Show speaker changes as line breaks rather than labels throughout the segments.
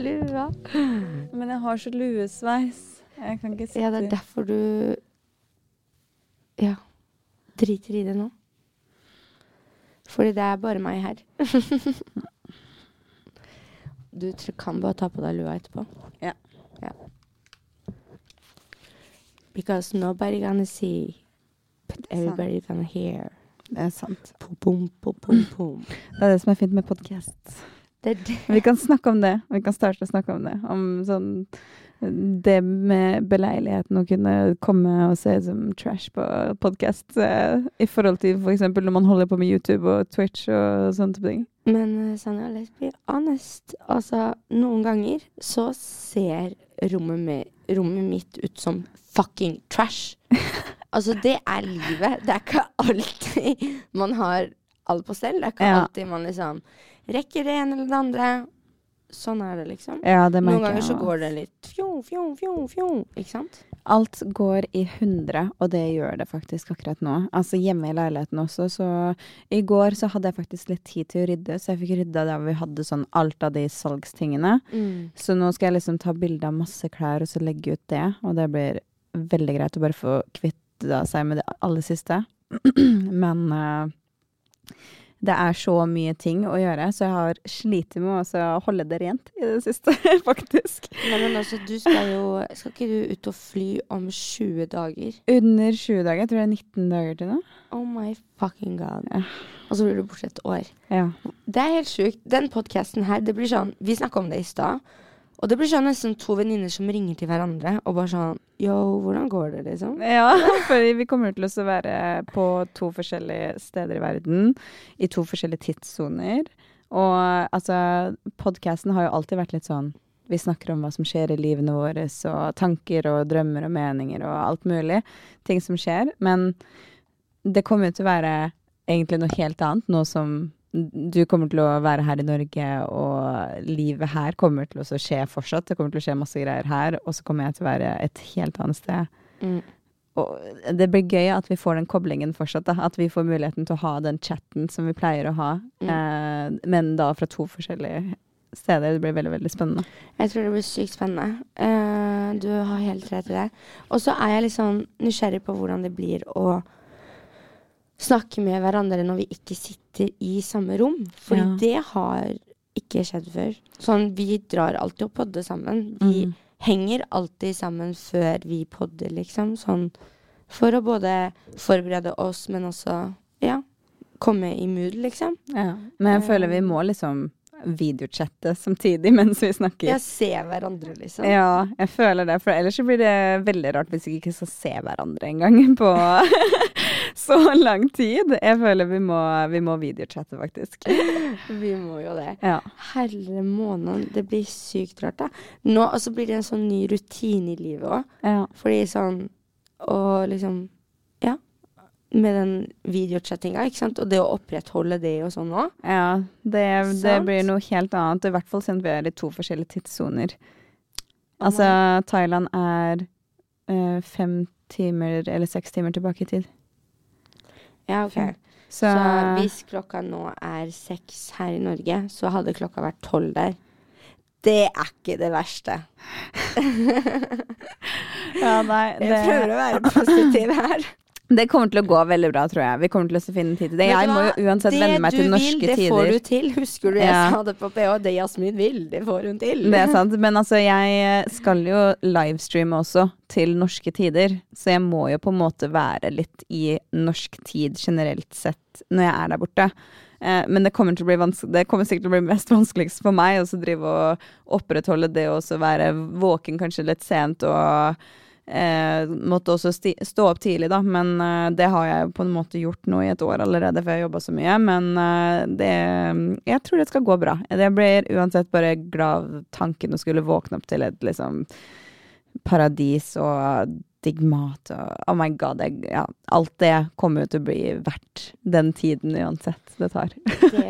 Lua.
Men jeg har så luesveis. Jeg kan ikke sitte
Ja, det er derfor du Ja. Driter i det nå. Fordi det er bare meg her. Du kan bare ta på deg lua etterpå.
Ja.
ja. Because nobody gonna see, but everybody gonna hear.
Det er sant.
Pum, pum, pum.
Det er det som er fint med podkast.
Det det.
Vi kan snakke om det. Vi kan starte å snakke om det. Om sånn det med beleiligheten å kunne komme og se som trash på podkast eh, i forhold til f.eks. når man holder på med YouTube og Twitch og sånne type ting.
Men uh, Sanja, let's be honest. Altså, noen ganger så ser rommet, med, rommet mitt ut som fucking trash. altså, det er livet. Det er ikke alltid man har alt på stell. Det er ikke
Ja.
alltid man liksom rekker det ene eller det andre. Sånn er det, liksom.
Ja, det
Noen ganger så går det litt fjo, fjo, fjo, fjo. Ikke sant?
Alt går i hundre, og det gjør det faktisk akkurat nå. Altså hjemme i leiligheten også, så i går så hadde jeg faktisk litt tid til å rydde, så jeg fikk rydda der vi hadde sånn alt av de salgstingene. Så nå skal jeg liksom ta bilde av masse klær og så legge ut det, og det blir veldig greit å bare få kvitte seg med det aller siste. Men eh, det er så mye ting å gjøre, så jeg har slitt med å holde det rent i det siste, faktisk.
Nei, men altså, du skal jo Skal ikke du ut og fly om 20 dager?
Under 20 dager, jeg tror det er 19 dager til nå.
Oh my fucking god.
Ja.
Og så blir du borte et år.
Ja.
Det er helt sjukt. Den podkasten her, det blir sånn Vi snakka om det i stad. Og det blir sånn nesten to venninner som ringer til hverandre og bare sånn Yo, hvordan går det, liksom?
Ja, for vi kommer til å være på to forskjellige steder i verden, i to forskjellige tidssoner. Og altså, podkasten har jo alltid vært litt sånn Vi snakker om hva som skjer i livene våre, og tanker og drømmer og meninger og alt mulig. Ting som skjer. Men det kommer jo til å være egentlig noe helt annet, nå som du kommer til å være her i Norge, og livet her kommer til å skje fortsatt. Det kommer til å skje masse greier her, og så kommer jeg til å være et helt annet sted.
Mm.
Og det blir gøy at vi får den koblingen fortsatt. Da. At vi får muligheten til å ha den chatten som vi pleier å ha, eh, men da fra to forskjellige steder. Det blir veldig, veldig spennende.
Jeg tror det blir sykt spennende. Uh, du har helt rett i det. Og så er jeg litt sånn nysgjerrig på hvordan det blir å snakke med hverandre når vi ikke sitter i samme rom. Fordi
Ja.
det har ikke skjedd før. Sånn, vi drar alltid og podder sammen. Vi
Mm.
henger alltid sammen før vi podder, liksom. Sånn for å både forberede oss, men også, ja, komme i mood, liksom.
Ja. Men jeg føler vi må liksom videochatte samtidig mens vi snakker.
Ja, se hverandre, liksom.
Ja, jeg føler det. For ellers blir det veldig rart hvis vi ikke skal se hverandre engang på så lang tid. Jeg føler vi må, vi må videochatte, faktisk.
Vi må jo det.
Ja.
Herre måned, det blir sykt rart, da. Nå og så blir det en sånn ny rutine i livet òg.
ja.
Fordi sånn Og liksom Ja. Med den videochattinga, ikke sant. Og det å opprettholde det og sånn òg.
Ja, det, det blir noe helt annet. I hvert fall siden vi er i to forskjellige tidssoner. Altså, Thailand er øh, fem timer eller seks timer tilbake i tid.
Ja, OK.
Så,
Så hvis klokka nå er seks her i Norge, så hadde klokka vært tolv der. Det er ikke det verste.
ja, nei,
Jeg prøver å være positiv her.
det kommer til å gå veldig bra, tror jeg. Vi kommer til å finne tid til det. Jeg må jo uansett vende meg til norske tider.
Det du vil, det får du til. Husker du jeg
Ja.
sa det på PH? Det Jasmin vil, det får hun til.
Det er sant, men altså jeg skal jo livestreame også til norske tider, så jeg må jo på en måte være litt i norsk tid generelt sett når jeg er der borte. Eh, men det kommer, å det kommer sikkert til å bli mest vanskeligst for meg å drive og opprettholde det og være våken kanskje litt sent og eh, måtte også stå opp tidlig, da. Men eh, det har jeg på en måte gjort nå i et år allerede, for jeg har jobba så mye. Men eh, det Jeg tror det skal gå bra. Jeg blir uansett bare glad av tanken å skulle våkne opp til et liksom paradis og digg mat og Oh my god. Jeg, ja, alt det kommer jo til å bli verdt den tiden uansett det tar.
Det,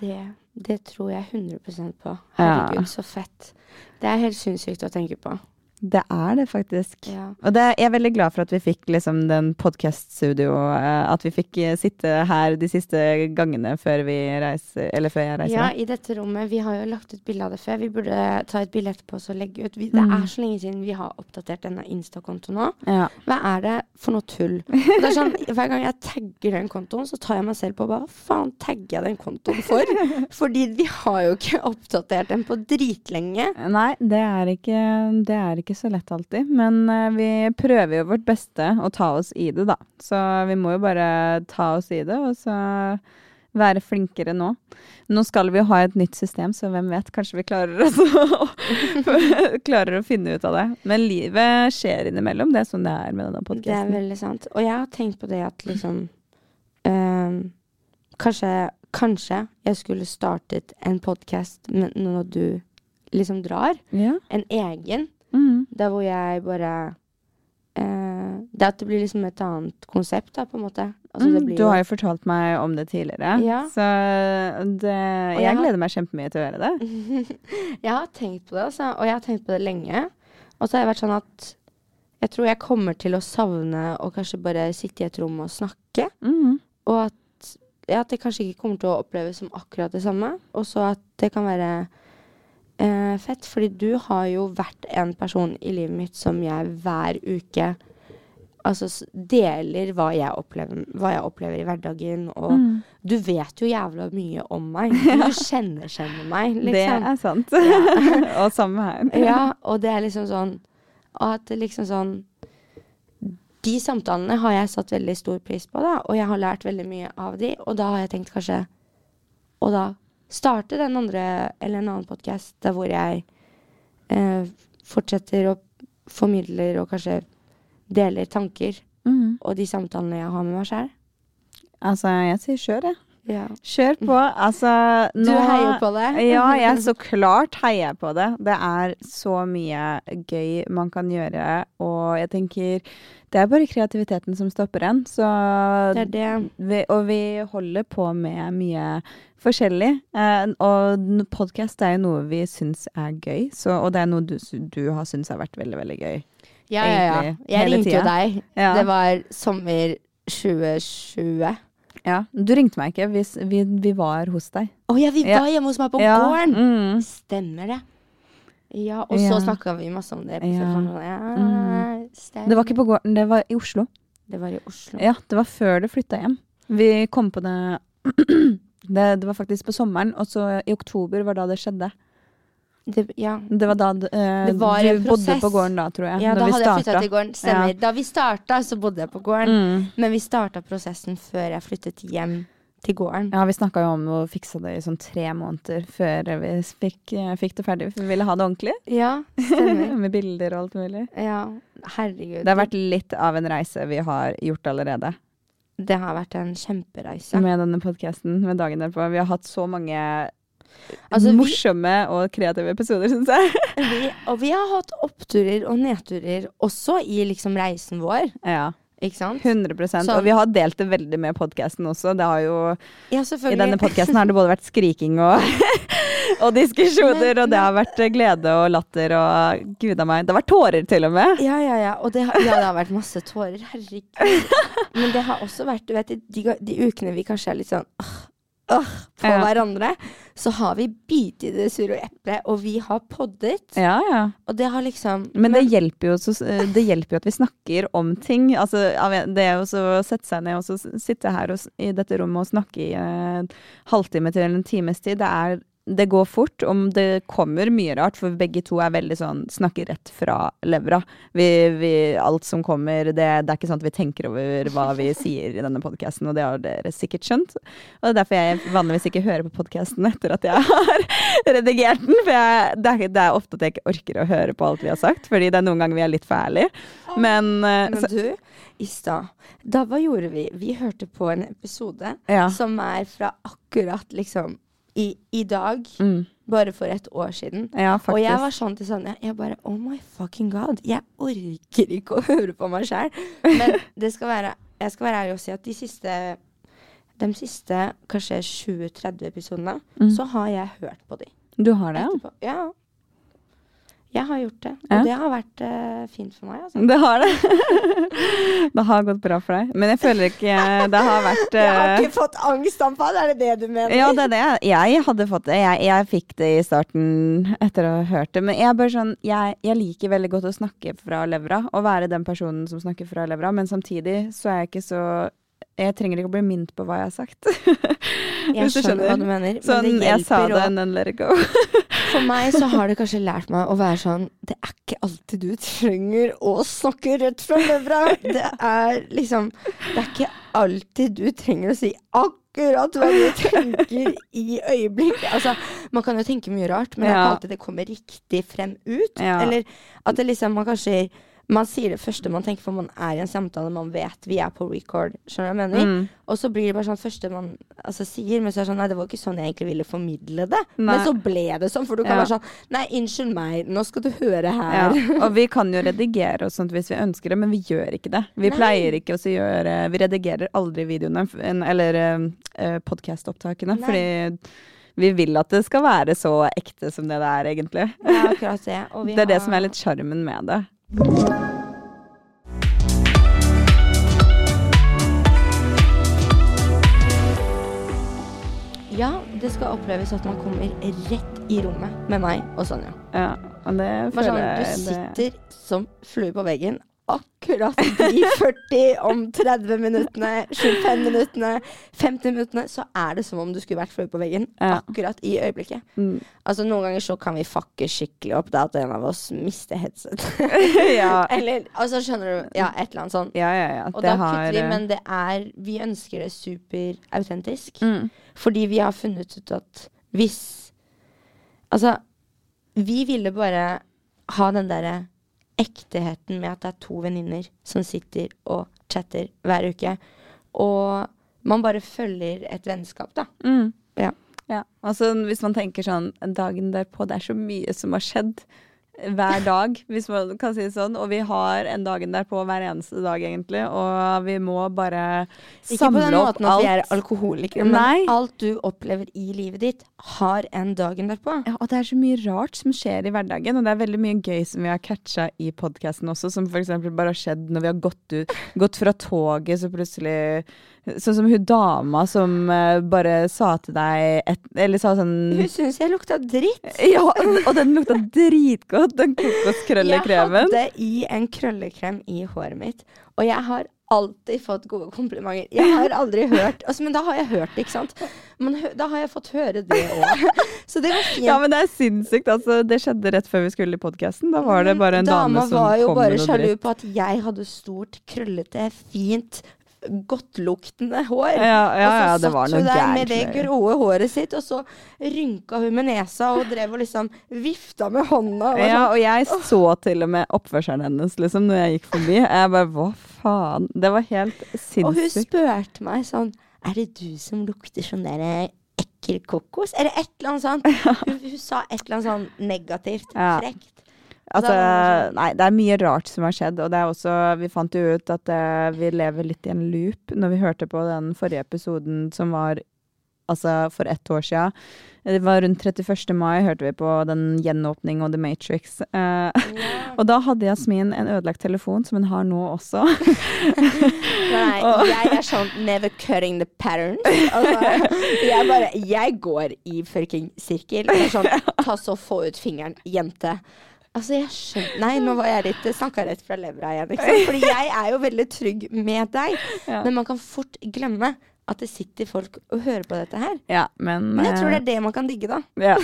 det, det tror jeg 100 på. Herregud, så fett. Det er helt sinnssykt å tenke på.
Det er det faktisk.
Ja.
Og det, jeg er veldig glad for at vi fikk liksom den podkast-studio, eh, at vi fikk eh, sitte her de siste gangene før vi reiser, eller før jeg reiser.
Ja, i dette rommet. Vi har jo lagt ut bilde av det før. Vi burde ta et bilde etterpå og legge ut. Vi, det
Mm.
er så lenge siden vi har oppdatert denne Insta-kontoen nå.
Ja.
Hva er det for noe tull? Og det er sånn, Hver gang jeg tagger den kontoen, så tar jeg meg selv på hva faen tagger jeg den kontoen for? Fordi vi har jo ikke oppdatert den på dritlenge.
Nei, det er, ikke, det er ikke så lett alltid. Men eh, vi prøver jo vårt beste å ta oss i det, da. Så vi må jo bare ta oss i det, og så være flinkere nå. Nå skal vi jo ha et nytt system, så hvem vet? Kanskje vi klarer, å, klarer å finne ut av det. Men livet skjer innimellom. Det er sånn det er med denne
Det er veldig sant. Og jeg har tenkt på det at liksom øh, kanskje, kanskje jeg skulle startet en podkast når du liksom drar.
Ja.
En egen.
Mhm.
Der hvor jeg bare eh, Det at det blir liksom et annet konsept, da, på en måte. Altså, det
Mm,
blir
du har jo fortalt meg om det tidligere,
Ja.
så det,
jeg
jeg gleder meg kjempemye til å gjøre det.
jeg har tenkt på det, altså, og jeg har tenkt på det lenge. Og så har jeg vært sånn at jeg tror jeg kommer til å savne å kanskje bare sitte i et rom og snakke.
Mm.
Og at, ja, at det kanskje ikke kommer til å oppleves som akkurat det samme. Og så at det kan være eh, fett, fordi du har jo vært en person i livet mitt som jeg hver uke Altså deler hva jeg opplever, hva jeg opplever i hverdagen. Og
Mm.
du vet jo jævla mye om meg. Du kjenner kjenner meg,
Det
liksom.
er sant.
Ja.
og samme her.
Ja, og det er liksom sånn at liksom sånn De samtalene har jeg satt veldig stor pris på, da, og jeg har lært veldig mye av de, og da har jeg tenkt kanskje Og da starte den andre eller en annen podkast der hvor jeg eh, fortsetter å formidler og kanskje deler tanker
mm.
og de samtalene jeg har med meg sjøl.
Altså, jeg sier sjøl, jeg.
Ja.
Kjør på. Altså,
Du heier på det?
Ja, jeg så klart heier på det. Det er så mye gøy man kan gjøre, og jeg tenker Det er bare kreativiteten som stopper en, så
Det det.
vi, Og vi holder på med mye forskjellig. Eh, og podkast er jo noe vi syns er gøy, så, og det er noe du, du har syntes har vært veldig, veldig gøy.
Ja, ja, ja. Jeg ringte jo deg.
Ja.
Det var sommer 2020.
Ja, Du ringte meg ikke, vi, vi, vi var hos deg.
Å ja, vi
Ja.
var hjemme hos meg på
Ja,
gården!
Mm.
Stemmer det. Ja, og
Ja.
så snakka vi masse om det.
Ja.
Ja,
Mm. Det var ikke på gården, det var i Oslo.
Det var i Oslo.
Ja, det var før du flytta hjem. Vi kom på det det, det var faktisk på sommeren, og så i oktober var da det skjedde.
Det, ja.
Det var da uh,
Det var
du bodde på gården da, tror jeg.
ja, da
vi
hadde jeg flytta til gården. Stemmer.
Ja.
Da vi starta, så bodde jeg på gården.
Mm.
Men vi starta prosessen før jeg flyttet hjem til gården.
Ja, vi snakka jo om å fikse det i sånn tre måneder før vi fikk, eh, fikk det ferdig. For vi ville ha det ordentlig.
Ja, stemmer.
Med bilder og alt mulig.
Ja, herregud.
Det har vært litt av en reise vi har gjort allerede
Det har vært en kjempereise.
med denne podkasten med dagen derpå. Vi har hatt så mange
Altså, vi-
morsomme og kreative episoder, syns jeg.
Vi, og vi har hatt oppturer og nedturer også i liksom reisen vår.
Ja.
Ikke sant?
100
så.
Og vi har delt det veldig med podkasten også. Det har jo,
Ja,
I denne podkasten har det både vært skriking og, og diskusjoner,
Men-
og det har vært eh, glede og latter og gud a meg. Det har vært tårer til og med.
Ja, ja, ja. Og det, har- ja, det har vært masse tårer. Herregud. Men det har også vært du vet, de, de ukene vi kanskje er litt sånn åh, åh, på
Ja.
hverandre, så har vi bitt i det sure eplet, og vi har poddet.
Ja, ja.
Og det har liksom
Men det hjelper jo, så, det hjelper jo at vi snakker om ting. Altså, det å sette seg ned og så sitte her og, i dette rommet og snakke i en halvtime til en times tid, det, er, det går fort. Om det kommer mye rart, for begge to er veldig sånn snakker rett fra levra. Vi, vi, alt som kommer, det, det er ikke sånn at vi tenker over hva vi sier i denne podkasten, og det har dere sikkert skjønt. Og det er derfor jeg vanligvis ikke hører på podkasten etter at jeg har redigert den. For jeg, det, er, det er ofte at jeg ikke orker å høre på alt vi har sagt, fordi det er noen ganger vi er litt for ærlige. Men, eh,
Men
så,
du, i stad, da hva gjorde vi? Vi hørte på en episode
ja.
som er fra akkurat liksom i, i dag,
Mm.
bare for et år siden.
ja,
Og jeg var sånn til Sonja, jeg bare Oh my fucking god. Jeg orker ikke å høre på meg sjæl. Men det skal være jeg skal være ærlig og si at de siste de siste kanskje 20-30 episodene,
Mm.
så har jeg hørt på de.
Du har det, ja?
Etterpå. Ja. Jeg har gjort det. Og
Ja.
det har vært uh, fint for meg, altså.
Det har det. det har gått bra for deg. Men jeg føler ikke det har vært
Jeg har
eh,
ikke fått angstanfall, er det det du mener?
Ja, det er det. Jeg hadde fått det. Jeg, jeg fikk det i starten etter å ha hørt det. Men jeg, sånn, jeg, jeg liker veldig godt å snakke fra levra, og være den personen som snakker fra levra, men samtidig så er jeg ikke så Jeg trenger ikke å bli minnet på hva jeg har sagt.
Jeg skjønner hva du mener. Men
Sånn, jeg sa det, and then let it go.
For meg så har det kanskje lært meg å være sånn Det er ikke alltid du trenger å snakke rett fra levra. Det er liksom Det er ikke alltid du trenger å si akkurat hva du tenker i øyeblikket. Altså, man kan jo tenke mye rart, men det er ikke alltid det kommer riktig frem ut.
Ja.
Eller at det liksom man kanskje man sier det første man tenker, for man er i en samtale, man vet vi er på record. Skjønner du hva jeg mener?
Mm.
Og så blir det bare sånn første man altså, sier, men så er det sånn Nei, det var ikke sånn jeg egentlig ville formidle det.
Nei.
Men så ble det sånn, for du kan
Ja.
være sånn Nei, unnskyld meg, nå skal du høre
Ja.
her.
Og vi kan jo redigere og sånt hvis vi ønsker det, men vi gjør ikke det. Vi
Nei.
pleier ikke å gjøre Vi redigerer aldri videoene, eller uh, podkastopptakene, fordi vi vil at det skal være så ekte som det det er, egentlig.
Er akkurat det.
Det er det som er litt sjarmen med det.
Ja, det skal oppleves at man kommer rett i rommet med meg og Sonja.
Ja, og det
føler
føler
sånn,
jeg
du
det-
sitter som flue på veggen akkurat de 40 om 30 minuttene, 25 minuttene, 50 minuttene, så er det som om du skulle vært fløy på veggen
Ja.
akkurat i øyeblikket.
Mm.
Altså Noen ganger så kan vi fucke skikkelig opp da at en av oss mister headset.
ja.
Eller altså skjønner du, ja, et eller annet sånt.
ja, ja, ja.
Og
Det
da
har
kutter vi, men det er Vi ønsker det superautentisk.
mm.
Fordi vi har funnet ut at hvis Altså, vi ville bare ha den derre ekteheten med at det er to venninner som sitter og chatter hver uke. Og man bare følger et vennskap, da.
Mm.
Ja.
Ja, altså hvis man tenker sånn dagen derpå, det er så mye som har skjedd hver dag, hvis man kan si det sånn. Og vi har en dagen derpå hver eneste dag, egentlig. Og vi må bare
Ikke på den
opp
måten at vi er
alkoholikere,
alkoholikere,
Nei.
alt du opplever i livet ditt, har en dagen derpå.
Ja, og det er så mye rart som skjer i hverdagen, og det er veldig mye gøy som vi har catcha i podkasten også, som f.eks. bare har skjedd når vi har gått, ut, gått fra toget, så plutselig Sånn som hun dama som eh, bare sa til deg et, Eller sa sånn
Hun syns jeg lukta dritt.
Ja, og den lukta dritgodt, den kokoskrøllekremen.
Jeg hadde i en krøllekrem i håret mitt, og jeg har alltid fått gode komplimenter. Jeg har aldri hørt altså, Men da har jeg hørt det, ikke sant? Men da har jeg fått høre det òg. Så det var fint.
Ja, men det er sinnssykt. Altså, det skjedde rett før vi skulle i podkasten. Da var det bare en
dame,
dame som
var jo
kom
bare
med noe
sjalu
dritt.
på at jeg hadde stort, krøllete, fint Godtluktende hår.
Ja, ja, ja,
og så
det var
satt
gærent.
hun der
satt
med det
med det.
gråe håret sitt, og så rynka hun med nesa og drev og liksom vifta med hånda. Og
Ja,
sånn,
og jeg så til og med oppførselen hennes liksom, når jeg gikk forbi. Jeg bare hva faen? Det var helt sinnssykt.
Og hun spurte meg sånn Er det du som lukter sånn der ekkel kokos? Eller et eller annet sånt. Hun, hun sa et eller annet sånn negativt. Frekt.
Altså, nei, det er mye rart som har skjedd, og det er også Vi fant jo ut at uh, vi lever litt i en loop når vi hørte på den forrige episoden som var altså for ett år sia. Det var rundt 31. mai hørte vi på den gjenåpning og The Matrix. Uh,
yeah.
og da hadde Jasmin en ødelagt telefon, som hun har nå også.
Nei,
Og-
jeg er sånn never cutting the patterns. Altså, jeg bare Jeg går i fucking sirkel. Sånn ta så få ut fingeren, jente. Altså, jeg skjønner Nei, nå var jeg litt snakka rett fra levra igjen, ikke sant. Fordi jeg er jo veldig trygg med deg.
Ja.
Men man kan fort glemme at det sitter folk og hører på dette her.
Ja, men
Men jeg tror
eh,
det er det man kan digge, da.
Ja.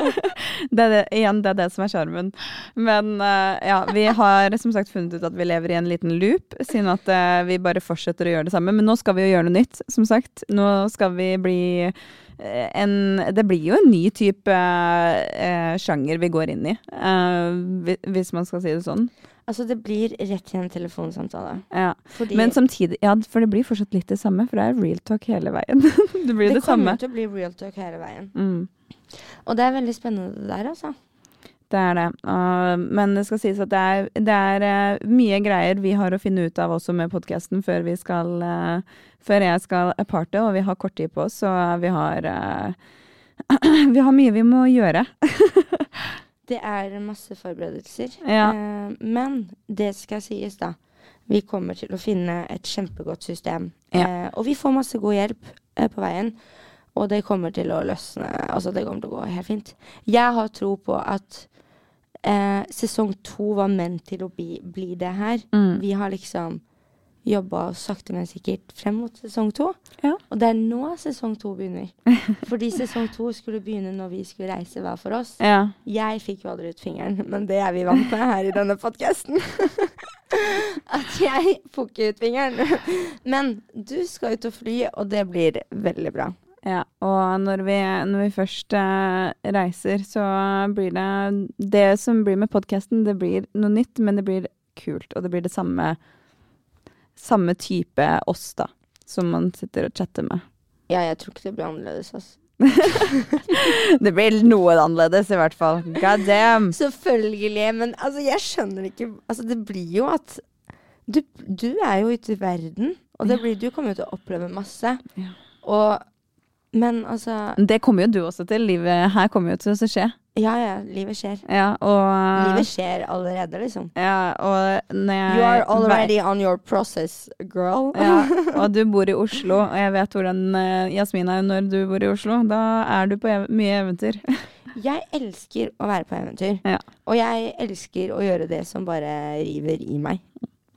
det det, igjen, det er det som er sjarmen. Men eh, ja, vi har som sagt funnet ut at vi lever i en liten loop, siden at eh, vi bare fortsetter å gjøre det samme. Men nå skal vi jo gjøre noe nytt, som sagt. Nå skal vi bli eh, en Det blir jo en ny type eh, sjanger vi går inn i, eh, hvis man skal si det sånn.
Altså, det blir rett til en telefonsamtale.
Ja.
Fordi
Men samtidig Ja, for det blir fortsatt litt det samme, for det er real talk hele veien. det blir det,
det kommer til å bli real talk hele veien.
Mm.
Og det er veldig spennende det der, altså.
Det er det. Uh, men det skal sies at det er, det er eh, mye greier vi har å finne ut av også med podkasten før eh, Før jeg skal aparte, og vi har kort tid på oss, så vi har eh, Vi har mye vi må gjøre.
Det er masse forberedelser.
Ja.
Men det skal sies, da. Vi kommer til å finne et kjempegodt system.
Ja.
Og vi får masse god hjelp på veien. Og det kommer til å løsne. Altså, det kommer til å gå helt fint. Jeg har tro på at eh, sesong to var ment til å bli, bli det her.
Mm.
Vi har liksom jobba sakte, men sikkert frem mot sesong to.
Ja.
Og det er nå sesong to begynner. Fordi sesong to skulle begynne når vi skulle reise hver for oss.
Ja.
Jeg fikk jo aldri ut fingeren, men det er vi vant med her i denne podkasten. At jeg får ikke ut fingeren. Men du skal ut og fly, og det blir veldig bra.
Ja, og når vi, når vi først uh, reiser, så blir det Det som blir med podkasten, det blir noe nytt, men det blir kult. Og det blir det samme, samme type oss, da. Som man sitter og chatter med.
Ja, jeg tror ikke det blir annerledes, altså.
Det blir noe annerledes, i hvert fall. God damn.
Selvfølgelig, men altså, jeg skjønner ikke Altså, det blir jo at Du, du er jo ute i verden, og det blir, du kommer jo til å oppleve masse.
Ja.
Og Men altså
Det kommer jo du også til. Livet her kommer jo til å skje.
Ja, ja, livet skjer.
Ja, og
Livet skjer allerede, liksom.
Ja, og når jeg
You are already on your process, girl.
Ja, og du bor i Oslo, og jeg vet hvordan uh, Jasmin er når du bor i Oslo. Da er du på ev mye eventyr.
Jeg elsker å være på eventyr.
Ja.
Og jeg elsker å gjøre det som bare river i meg.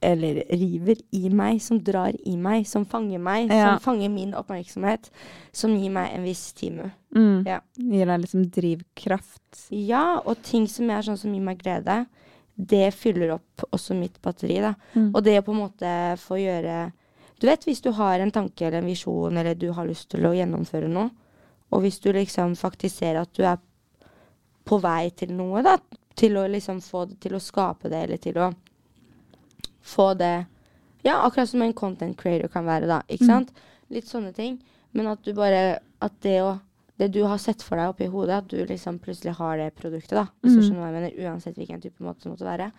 Eller river i meg, som drar i meg, som fanger meg,
Ja.
som fanger min oppmerksomhet. Som gir meg en viss time.
Mm.
Ja.
Gir deg liksom drivkraft.
Ja, og ting som er sånn som gir meg glede, det fyller opp også mitt batteri, da.
Mm.
Og det å på en måte få gjøre Du vet hvis du har en tanke eller en visjon, eller du har lyst til å gjennomføre noe, og hvis du liksom faktisk ser at du er på vei til noe, da, til å liksom få det til å skape det, eller til å få det Ja, akkurat som en content creator kan være, da. Ikke
Mm.
sant? Litt sånne ting. Men at du bare At det å Det du har sett for deg oppi hodet, at du liksom plutselig har det produktet, da. Hvis du
Mm.
skjønner hva jeg mener. Uansett hvilken type måte det måtte være.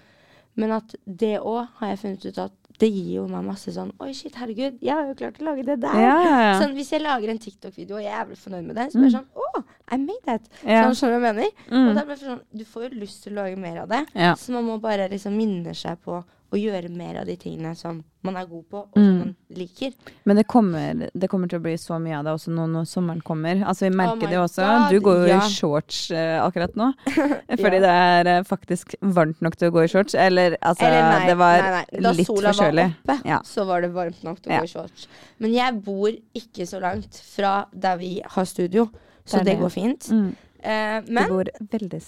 Men at det òg har jeg funnet ut at det gir jo meg masse sånn Oi, shit, herregud, jeg har jo klart å lage det der.
Ja, ja, ja.
Sånn, hvis jeg lager en TikTok-video og jeg er fornøyd med det, så blir det sånn Å, I made that. Sånn, skjønner du hva jeg mener?
Mm.
Og da blir det sånn, du får jo lyst til å lage mer av det. Så man må bare liksom minne seg på å gjøre mer av de tingene som man er god på, og som
Mm.
man liker.
Men det kommer, det kommer til å bli så mye av det også nå når sommeren kommer. Altså Vi merker
Oh
det også.
God,
Du går jo
ja.
i shorts uh, akkurat nå. Fordi det er uh, faktisk varmt nok til å gå i shorts. Eller altså,
Eller nei,
det var
nei, nei. Da
litt
sola var oppe,
Ja.
så var det varmt nok til å
Ja.
gå i shorts. Men jeg bor ikke så langt fra der vi har studio, så
Det
det, går fint.
Mm. Uh,
men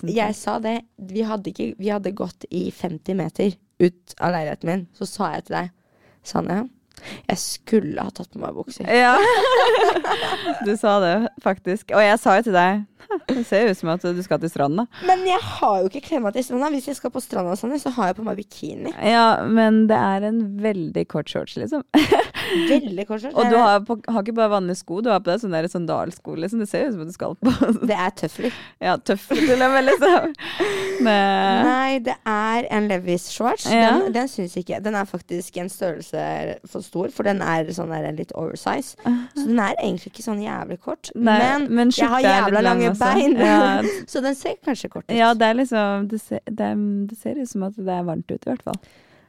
jeg sa det. Vi hadde, ikke, vi hadde gått i 50 meter ut av leiligheten min. Så sa jeg til deg, Sanne, jeg skulle ha tatt på meg bukser.
Ja. Du sa det, faktisk. Og jeg sa jo til deg Det ser jo ut som at du skal til stranda.
Men jeg har jo ikke kledd meg til stranda. Hvis jeg skal på stranda, Sanne, så har jeg på meg bikini.
Ja, men det er en veldig kort shorts, liksom.
Veldig kort shorts.
Og du har, på, har ikke bare vanlige sko, du har på deg sånne der sandalsko, liksom. Det ser jo ut som at du skal på
Det er tøfler.
Ja, tøfler til og med, liksom. Men,
Nei, det er en Levis shorts.
Ja.
Den, den syns ikke Den er faktisk en størrelse for stor, for den er sånn der litt oversize. Så den er egentlig ikke sånn jævlig kort.
Nei,
men,
men
jeg har jævla lange
også.
bein,
Ja.
så den ser kanskje kort ut.
ja, det er liksom det ser, det, det ser ut som at det er varmt ute, i hvert fall.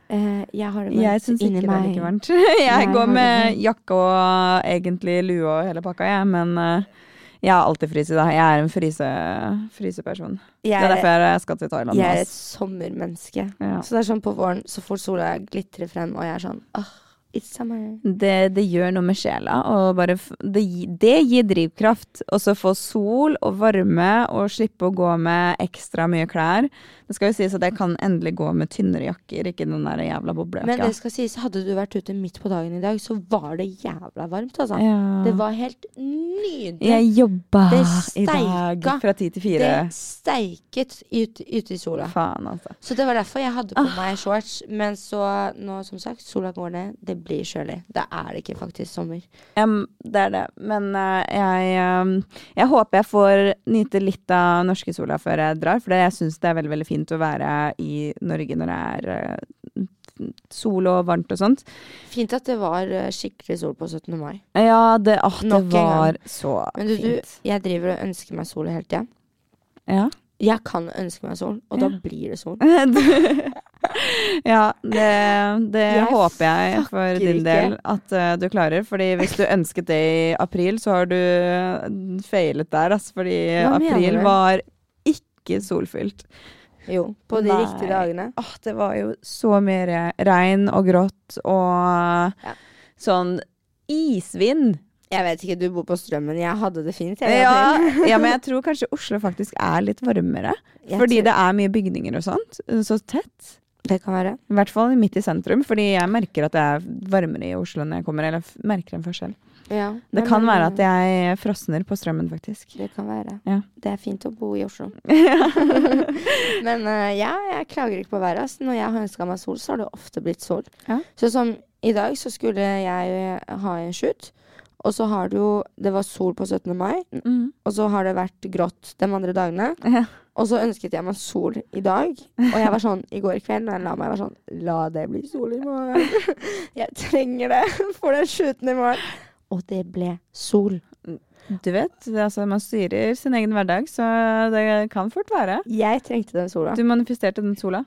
Uh, jeg har det
Jeg
varmt
syns ikke
inni
det er like varmt. Jeg
Jeg
går med jakke og egentlig lue og hele pakka, jeg. Men uh, jeg har alltid fryse, da. Jeg er en fryse, fryseperson. Det er
er,
derfor jeg skal til Thailand.
jeg er et sommermenneske.
Ja.
Så det er sånn på våren, så fort sola glitrer frem, og jeg er sånn åh.
Det, det gjør noe med sjela, bare det, det gir drivkraft. Og så få sol og varme og slippe å gå med ekstra mye klær. Det skal jo sies at jeg kan endelig gå med tynnere jakker, ikke den der jævla
Men det skal sies, hadde du vært ute midt på dagen i dag, så var det jævla varmt, altså.
Ja.
Det var helt nydelig.
Jeg jobba i dag fra ti til fire.
Det steiket ut, ute i sola.
Faen, altså.
Så det var derfor jeg hadde på
Ah.
meg shorts. Men så, nå som sagt, sola går ned. Det blir kjølig. Da er det ikke faktisk sommer.
Um, det er det. Men uh, jeg, em, jeg håper jeg får nyte litt av norske sola før jeg drar, for det- jeg syns det er veldig veldig fint å være i Norge når det er uh, sol og varmt og sånt.
Fint at det var skikkelig sol på 17. mai.
Ja, det, åh, det
en gang.
var så
Men du, du, jeg driver og ønsker meg sol hele tida.
Ja.
Jeg kan ønske meg sol, og
Ja.
da blir det sol.
ja, det, det
Jeg
håper jeg for din
ikke.
del at uh, du klarer. Fordi hvis du ønsket det i april, så har du feilet der, altså. Fordi april var ikke solfylt.
Jo, på de
Nei.
riktige dagene.
Åh, det var jo så mye regn og grått og
Ja.
sånn isvind.
Jeg vet ikke, du bor på Strømmen. Jeg hadde det fint.
Ja, ja, men jeg tror kanskje Oslo faktisk er litt varmere.
Jeg
fordi
tror-
det er mye bygninger og sånt. Så tett.
Det kan være.
I hvert fall midt i sentrum, fordi jeg merker at det er varmere i Oslo når jeg kommer. Eller merker en forskjell.
Ja,
Det kan
men,
være at jeg frosner på strømmen, faktisk.
Det kan være.
Ja.
Det er fint å bo i Oslo. Men uh, ja, jeg klager ikke på været. Altså. Når jeg har ønska meg sol, så har det ofte blitt sol.
Ja.
Så som i dag, så skulle jeg ha en shoot. Og så har det jo Det var sol på 17. mai,
Mm.
og så har det vært grått de andre dagene.
Ja.
Og så ønsket jeg meg sol i dag. Og jeg var sånn i går kveld når jeg la meg, jeg var sånn La det bli sol i morgen. Jeg trenger det for den shooten i morgen. Og det ble sol.
Du vet, altså, man styrer sin egen hverdag, så det kan fort være.
Jeg trengte den sola.
Du manifesterte den sola.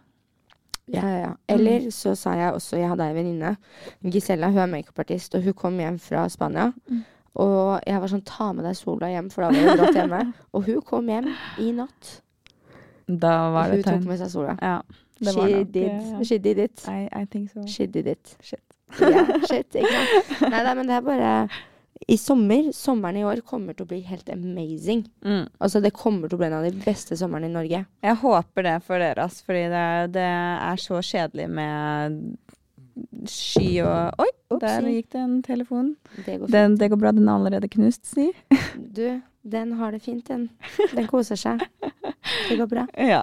Ja, ja, ja. Eller så sa jeg også Jeg hadde ei venninne, Gisella, hun er makeupartist, og hun kom hjem fra Spania.
Mm.
Og jeg var sånn Ta med deg sola hjem, for da var det grått hjemme. Og hun kom hjem i natt.
Da var det
hun
det
tok med seg sola.
Ja, det
She did.
eh,
She did it.
I, I think so.
She did it.
Shit.
Ja, shit, ikke sant. Nei, da, men det er bare I sommer, sommeren i år kommer til å bli helt amazing.
Mm.
Altså, det kommer til å bli en av de beste somrene i Norge.
Jeg håper det for dere, ass, fordi det, det er så kjedelig med sky og Oi, der gikk det en telefon.
Det går.
Den, det går bra, den er allerede knust, si.
Du, den har det fint, den. Den koser seg. Det går bra.
Ja.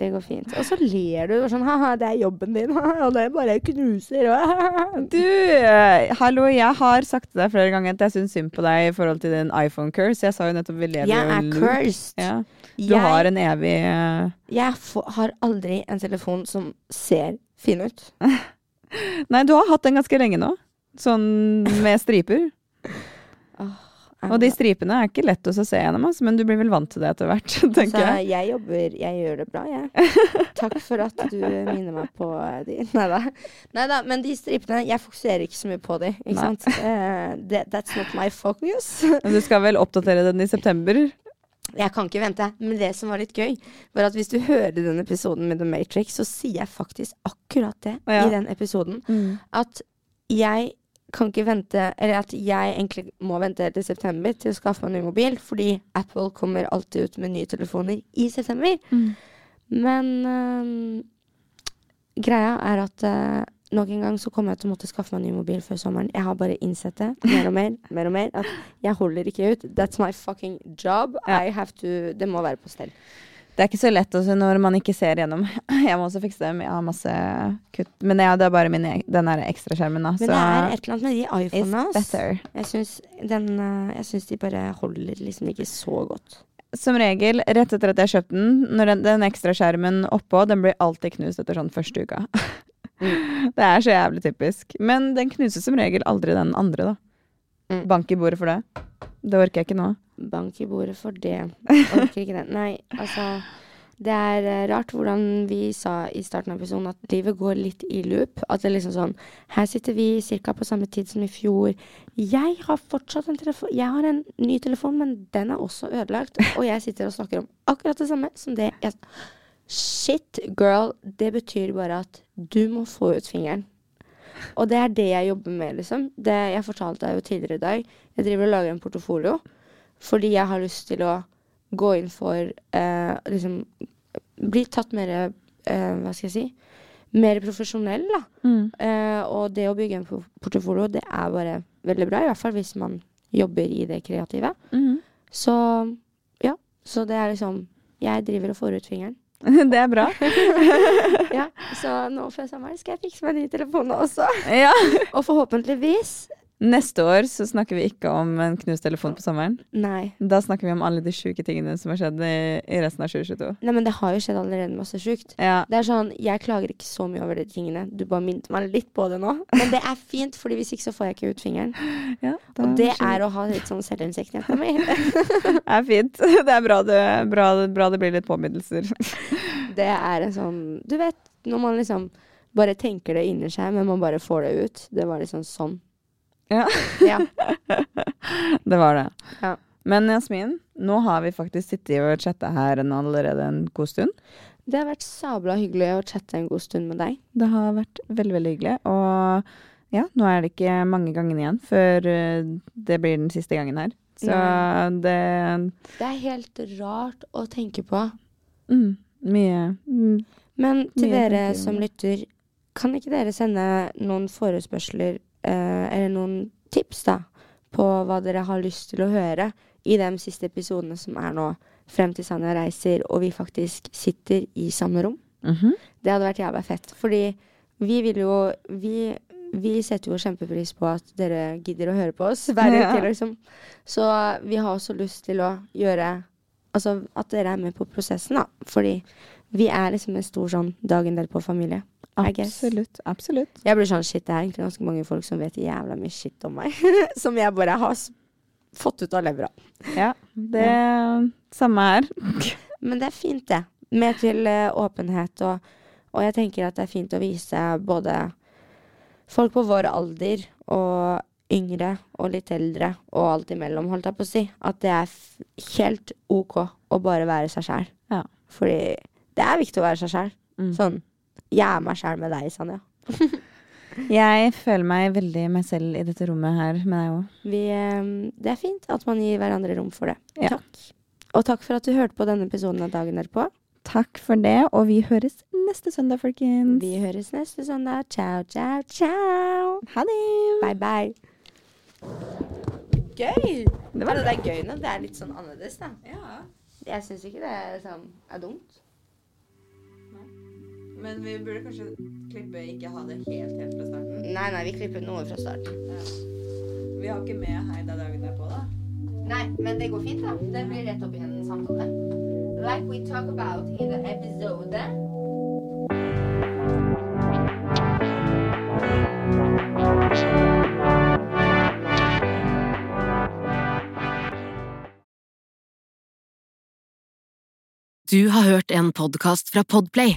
Det går fint. Og så ler du sånn ha-ha, det er jobben din, og det bare knuser og
Du, hallo, jeg har sagt til deg flere ganger at jeg syns synd på deg i forhold til din iPhone-curse. Jeg sa jo nettopp vi lever
Jeg er cursed.
Ja. Du
Jeg,
har en evig uh...
jeg få- har aldri en telefon som ser fin ut.
Nei, du har hatt den ganske lenge nå. Sånn med striper. Og de stripene er ikke lett å se gjennom, altså, men du blir vel vant til det etter hvert, tenker
Så
jeg.
jeg jobber Jeg gjør det bra, jeg. Takk for at du minner meg på de. Nei da. Men de stripene Jeg fokuserer ikke så mye på de, ikke
Nei.
sant. Uh, det- that's not my focus.
Men Du skal vel oppdatere den i september?
Jeg kan ikke vente. Men det som var litt gøy, var at hvis du hører den episoden med The Matrix, så sier jeg faktisk akkurat det
ja.
i den episoden. At jeg kan ikke vente Eller at jeg egentlig må vente til september til å skaffe meg en ny mobil, fordi Apple kommer alltid ut med nye telefoner i september.
Mm.
Men øh, greia er at øh, nok en gang så kommer jeg til å måtte skaffe meg en ny mobil før sommeren. Jeg har bare innsett det mer og mer, mer og mer. At jeg holder ikke ut. That's my fucking job.
Ja.
I have to Det må være på stell.
Det er ikke så lett også når man ikke ser gjennom. Jeg må også fikse dem. Jeg har masse kutt. Men ja, det er bare min, e- den der ekstraskjermen, da.
Men det er et eller annet med de iPhonene. Jeg syns den øh, Jeg syns de bare holder liksom ikke så godt.
Som regel, rett etter at jeg kjøpt den, når den, den ekstraskjermen oppå, den blir alltid knust etter sånn første uka. Det er så jævlig typisk. Men den knuser som regel aldri den andre, da.
Mm.
Bank i bordet for det. Det orker jeg ikke nå.
Bank i bordet for det. Orker ikke det. Nei, altså Det er eh, rart hvordan vi sa i starten av episoden at livet går litt i loop. At det er liksom sånn Her sitter vi ca. på samme tid som i fjor. Jeg har fortsatt en telefon Jeg har en ny telefon, men den er også ødelagt. Og jeg sitter og snakker om akkurat det samme som det jeg Shit, girl. Det betyr bare at du må få ut fingeren. Og det er det jeg jobber med, liksom. Det jeg fortalte deg jo tidligere i dag. Jeg driver og lager en portofolio fordi jeg har lyst til å gå inn for eh, liksom Bli tatt mer eh, Hva skal jeg si? Mer profesjonell, da.
Mm.
Eh, og det å bygge en po- det er bare veldig bra. I hvert fall hvis man jobber i det kreative.
Mm.
Så ja. Så det er liksom Jeg driver og får ut fingeren.
Det er bra.
Ja, Så nå før sommeren skal jeg fikse meg ny telefon også.
Ja.
Og forhåpentligvis
Neste år så snakker vi ikke om en knust telefon på sommeren.
Nei.
Da snakker vi om alle de sjuke tingene som har skjedd i, i resten av 2022.
Nei, men det har jo skjedd allerede masse sjukt.
Ja.
Det er sånn, Jeg klager ikke så mye over de tingene. Du bare minnet meg litt på det nå. Men det er fint, Fordi hvis ikke så får jeg ikke ut fingeren.
ja det
Og det er å ha litt sånn selvinnsikt hjemme mi.
Det er fint. Det er bra det, bra, bra det blir litt påminnelser.
Det er en sånn Du vet, når man liksom bare tenker det inni seg, men man bare får det ut. Det var liksom sånn.
Ja.
Ja.
Det var det.
Ja.
Men Jasmin, nå har vi faktisk sittet og chatta her en allerede en god stund.
Det har vært sabla hyggelig å chatte en god stund med deg.
Det har vært veldig, veldig hyggelig. Og ja, nå er det ikke mange gangene igjen før eh, det blir den siste gangen her. Så
Nei.
det
Det er helt rart å tenke på.
mm, Mye mm,
Men til
Mye
dere som lytter, kan ikke dere sende noen forespørsler eller noen tips da, på hva dere har lyst til å høre i de siste episodene som er nå, frem til Sanja reiser og vi faktisk sitter i samme rom?
mhm.
Det hadde vært jævla fett. Fordi vi vil jo Vi, vi setter jo kjempepris på at dere gidder å høre på oss hver
Ja.
liksom. Så vi har også lyst til å gjøre Altså at dere er med på prosessen, da. Fordi vi er liksom en stor sånn dagen derpå-familie. I guess.
Absolutt. Absolutt.
Jeg blir sånn shit, det er egentlig ganske mange folk som vet jævla mye shit om meg. som jeg bare har fått ut av levra.
Ja, det samme her.
Men det er fint, det. Mer til uh, åpenhet. Og, og jeg tenker at det er fint å vise både folk på vår alder og yngre og litt eldre og alt imellom, holdt jeg på å si, at det er helt OK å bare være seg sjæl.
Ja.
Fordi det er viktig å være seg sjæl.
Mm.
Sånn. Jeg er meg sjæl med deg, Sanja.
Jeg føler meg veldig meg selv i dette rommet her med deg òg.
Eh, det er fint at man gir hverandre rom for det.
Ja.
Takk. Og takk for at du hørte på denne episoden av Dagen derpå.
Takk for det, og vi høres neste søndag, folkens.
Vi høres neste søndag. Ciao, ciao, ciao.
Ha det!
Bye, bye. Gøy!
Det var
det er gøy når det er litt sånn annerledes, da. Ja. Jeg syns ikke det er, sånn, er dumt.
Men vi burde kanskje klippe ikke ha det helt, helt fra starten.
Nei, nei, vi klipper noe fra starten.
Vi har ikke med Heida dagen derpå, da.
Nei, men det går fint, da. Det blir rett opp igjen en samtale. Like we talk about in the episode.
Du har hørt en podkast fra Podplay.